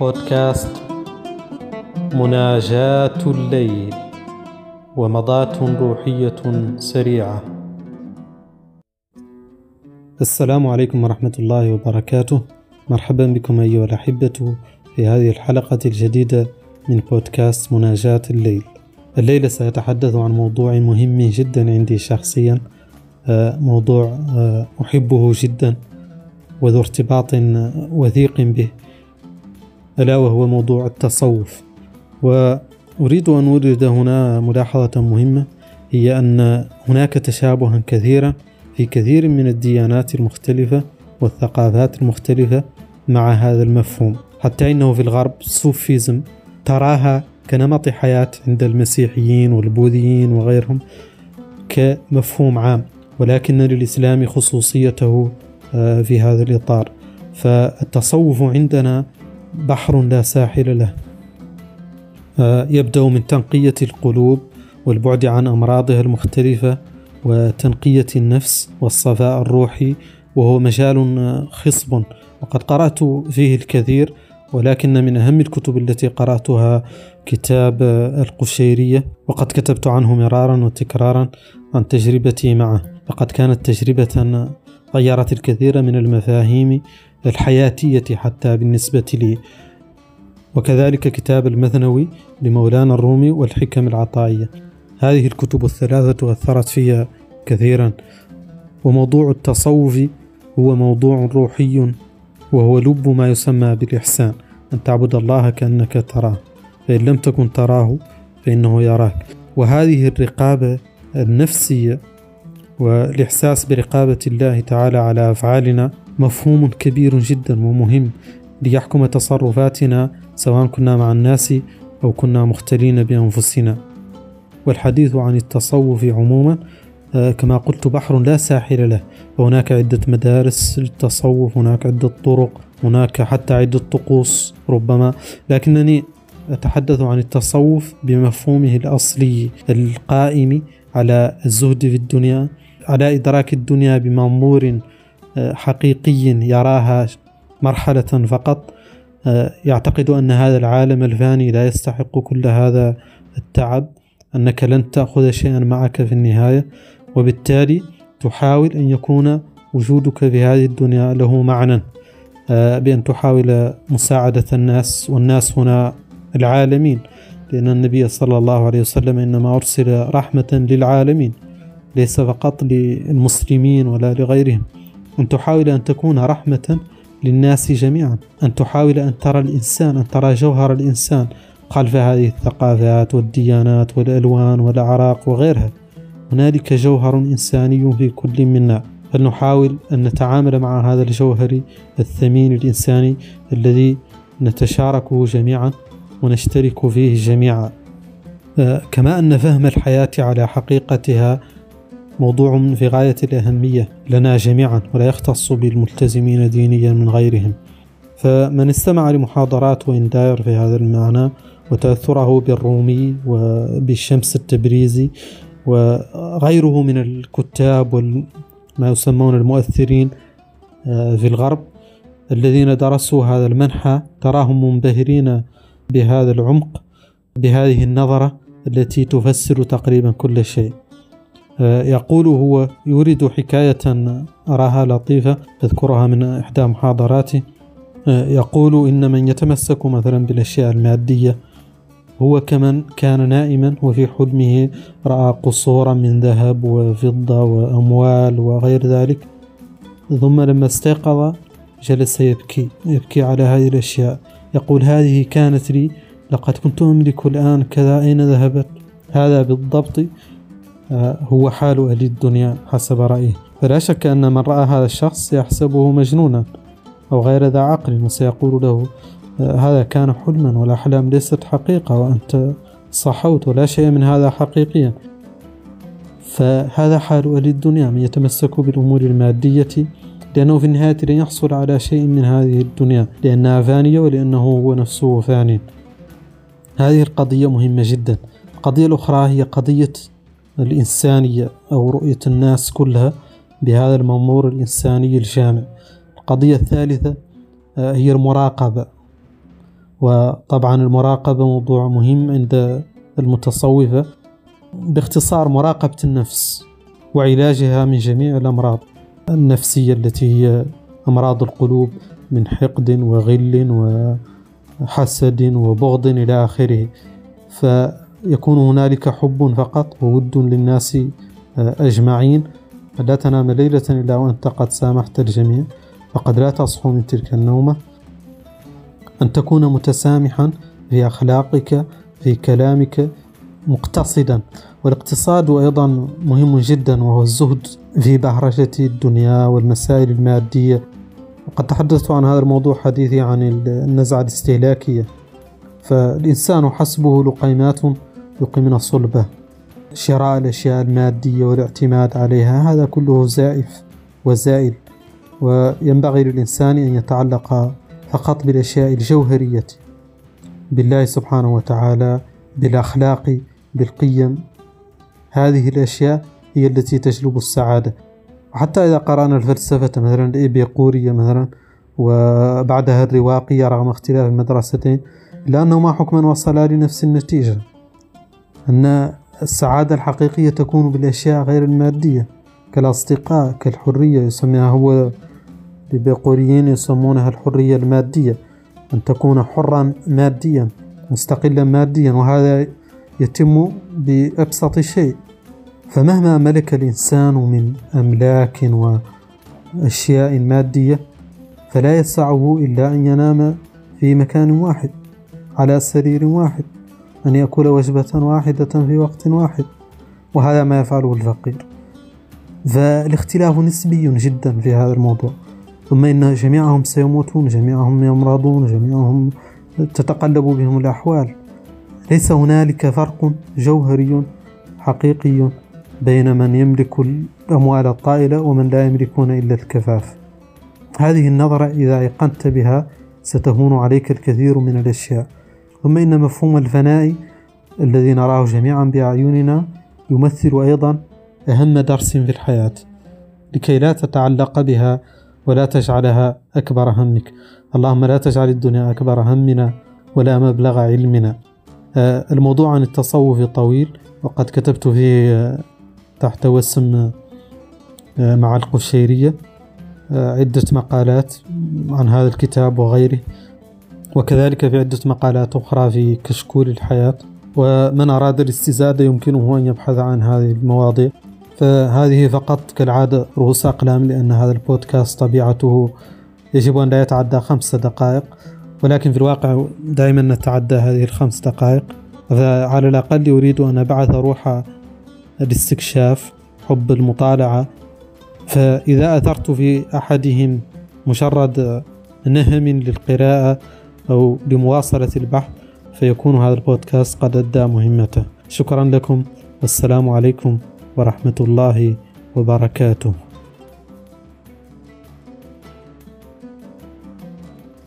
بودكاست مناجاة الليل ومضاة روحية سريعة. السلام عليكم ورحمة الله وبركاته. مرحبا بكم أيها الأحبة في هذه الحلقة الجديدة من بودكاست مناجاة الليل. الليلة سأتحدث عن موضوع مهم جدا عندي شخصيا آه، موضوع آه، أحبه جدا وذو ارتباط وثيق به. ألا وهو موضوع التصوف. وأريد أن أورد هنا ملاحظة مهمة هي أن هناك تشابها كثيرا في كثير من الديانات المختلفة والثقافات المختلفة مع هذا المفهوم. حتى إنه في الغرب الصوفيزم تراها كنمط حياة عند المسيحيين والبوذيين وغيرهم كمفهوم عام ولكن للإسلام خصوصيته آه، في هذا الإطار. فالتصوف عندنا بحر لا ساحل له. آه، يبدأ من تنقية القلوب والبعد عن أمراضها المختلفة وتنقية النفس والصفاء الروحي وهو مجال خصب. وقد قرأت فيه الكثير ولكن من أهم الكتب التي قرأتها كتاب القشيرية. وقد كتبت عنه مرارا وتكرارا عن تجربتي معه. فقد كانت تجربة غيرت الكثير من المفاهيم الحياتية حتى بالنسبة لي. وكذلك كتاب المثنوي لمولانا الرومي والحكم العطائية. هذه الكتب الثلاثة أثرت في كثيرا. وموضوع التصوف هو موضوع روحي وهو لب ما يسمى بالإحسان. أن تعبد الله كأنك تراه. فإن لم تكن تراه فإنه يراك. وهذه الرقابة النفسية والإحساس برقابة الله تعالى على أفعالنا مفهوم كبير جدا ومهم ليحكم تصرفاتنا سواء كنا مع الناس أو كنا مختلين بأنفسنا. والحديث عن التصوف عموما آه، كما قلت بحر لا ساحل له. وهناك عدة مدارس للتصوف هناك عدة طرق هناك حتى عدة طقوس ربما. لكنني أتحدث عن التصوف بمفهومه الأصلي القائم على الزهد في الدنيا على إدراك الدنيا بمنظور حقيقي يراها مرحلة فقط يعتقد أن هذا العالم الفاني لا يستحق كل هذا التعب أنك لن تأخذ شيئا معك في النهاية وبالتالي تحاول أن يكون وجودك في هذه الدنيا له معنى. بأن تحاول مساعدة الناس والناس هنا العالمين لأن النبي صلى الله عليه وسلم إنما أرسل رحمة للعالمين ليس فقط للمسلمين ولا لغيرهم. أن تحاول أن تكون رحمة للناس جميعا أن تحاول أن ترى الإنسان أن ترى جوهر الإنسان. خلف هذه الثقافات والديانات والألوان والأعراق وغيرها. هنالك جوهر إنساني في كل منا. فلنحاول أن نتعامل مع هذا الجوهر الثمين الإنساني الذي نتشاركه جميعا ونشترك فيه جميعا؟ آه، كما أن فهم الحياة على حقيقتها موضوع في غاية الأهمية لنا جميعا ولا يختص بالملتزمين دينيا من غيرهم. فمن استمع لمحاضرات وين داير في هذا المعنى وتأثره بالرومي وبالشمس التبريزي وغيره من الكتاب وما يسمون المؤثرين آه، في الغرب الذين درسوا هذا المنحى تراهم منبهرين بهذا العمق بهذه النظرة التي تفسر تقريبا كل شيء. يقول هو يريد حكاية أراها لطيفة أذكرها من إحدى محاضراته آه، يقول إن من يتمسك مثلا بالأشياء المادية هو كمن كان نائما وفي حلمه رأى قصورا من ذهب وفضة وأموال وغير ذلك. ثم لما استيقظ جلس يبكي يبكي على هذه الأشياء. يقول هذه كانت لي لقد كنت أملك الآن كذا أين ذهبت؟ هذا بالضبط آه، هو حال أهل الدنيا حسب رأيه. فلا شك أن من رأى هذا الشخص يحسبه مجنونا أو غير ذا عقل وسيقول له آه، هذا كان حلما والأحلام ليست حقيقة وأنت صحوت ولا شيء من هذا حقيقيا. فهذا حال أهل الدنيا من يتمسك بالأمور المادية لأنه في النهاية لن يحصل على شيء من هذه الدنيا لأنها فانية ولأنه هو نفسه فاني. هذه القضية مهمة جدا. القضية الأخرى هي قضية الإنسانية أو رؤية الناس كلها بهذا المنظور الإنساني الجامع. القضية الثالثة آه، هي المراقبة. وطبعا المراقبة موضوع مهم عند المتصوفة باختصار مراقبة النفس وعلاجها من جميع الأمراض النفسية التي هي أمراض القلوب من حقد وغل وحسد وبغض إلى آخره. فيكون هنالك حب فقط وود للناس أجمعين. لا تنام ليلة إلا وأنت قد سامحت الجميع فقد لا تصحو من تلك النومة. أن تكون متسامحا في أخلاقك في كلامك مقتصدا. والاقتصاد أيضا مهم جدا وهو الزهد في بهرجة الدنيا والمسائل المادية. وقد تحدثت عن هذا الموضوع حديثي عن النزعة الاستهلاكية. فالإنسان حسبه لقيمات يقيمن صلبه شراء الأشياء المادية والاعتماد عليها هذا كله زائف وزائل. وينبغي للإنسان أن يتعلق فقط بالأشياء الجوهرية بالله سبحانه وتعالى بالأخلاق بالقيم. هذه الأشياء هي التي تجلب السعادة. وحتى إذا قرأنا الفلسفة مثلا الإيبيقورية مثلا وبعدها الرواقية رغم اختلاف المدرستين لأنه ما حكما وصلا لنفس النتيجة. أن السعادة الحقيقية تكون بالأشياء غير المادية كالأصدقاء كالحرية يسميها هو الإيبيقوريين يسمونها الحرية المادية أن تكون حرا ماديا مستقلا ماديا وهذا يتم بأبسط شيء. فمهما ملك الإنسان من أملاك وأشياء مادية فلا يسعه إلا أن ينام في مكان واحد على سرير واحد. أن يأكل وجبة واحدة في وقت واحد وهذا ما يفعله الفقير. فالاختلاف نسبي جدا في هذا الموضوع. ثم إن جميعهم سيموتون جميعهم يمرضون جميعهم تتقلب بهم الأحوال. ليس هنالك فرق جوهري حقيقي بين من يملك الأموال الطائلة ومن لا يملكون إلا الكفاف. هذه النظرة إذا أيقنت بها ستهون عليك الكثير من الأشياء. ثم إن مفهوم الفناء الذي نراه جميعا بأعيننا يمثل أيضا أهم درس في الحياة لكي لا تتعلق بها ولا تجعلها أكبر همك. اللهم لا تجعل الدنيا أكبر همنا ولا مبلغ علمنا. آه، الموضوع عن التصوف طويل وقد كتبت فيه آه، تحت وسم آه، مع القشيرية عدة مقالات عن هذا الكتاب وغيره. وكذلك في عدة مقالات أخرى في كشكول الحياة. ومن أراد الاستزادة يمكنه أن يبحث عن هذه المواضيع. فهذه فقط كالعادة رؤوس أقلام لأن هذا البودكاست طبيعته يجب أن لا يتعدى خمس دقائق. ولكن في الواقع دائما نتعدى هذه الخمس دقائق. فعلى الأقل أريد أن أبعث روح الاستكشاف حب المطالعة. فإذا أثرت في أحدهم مجرد نهم للقراءة أو لمواصلة البحث فيكون هذا البودكاست قد أدى مهمته. شكرا لكم. والسلام عليكم ورحمة الله وبركاته.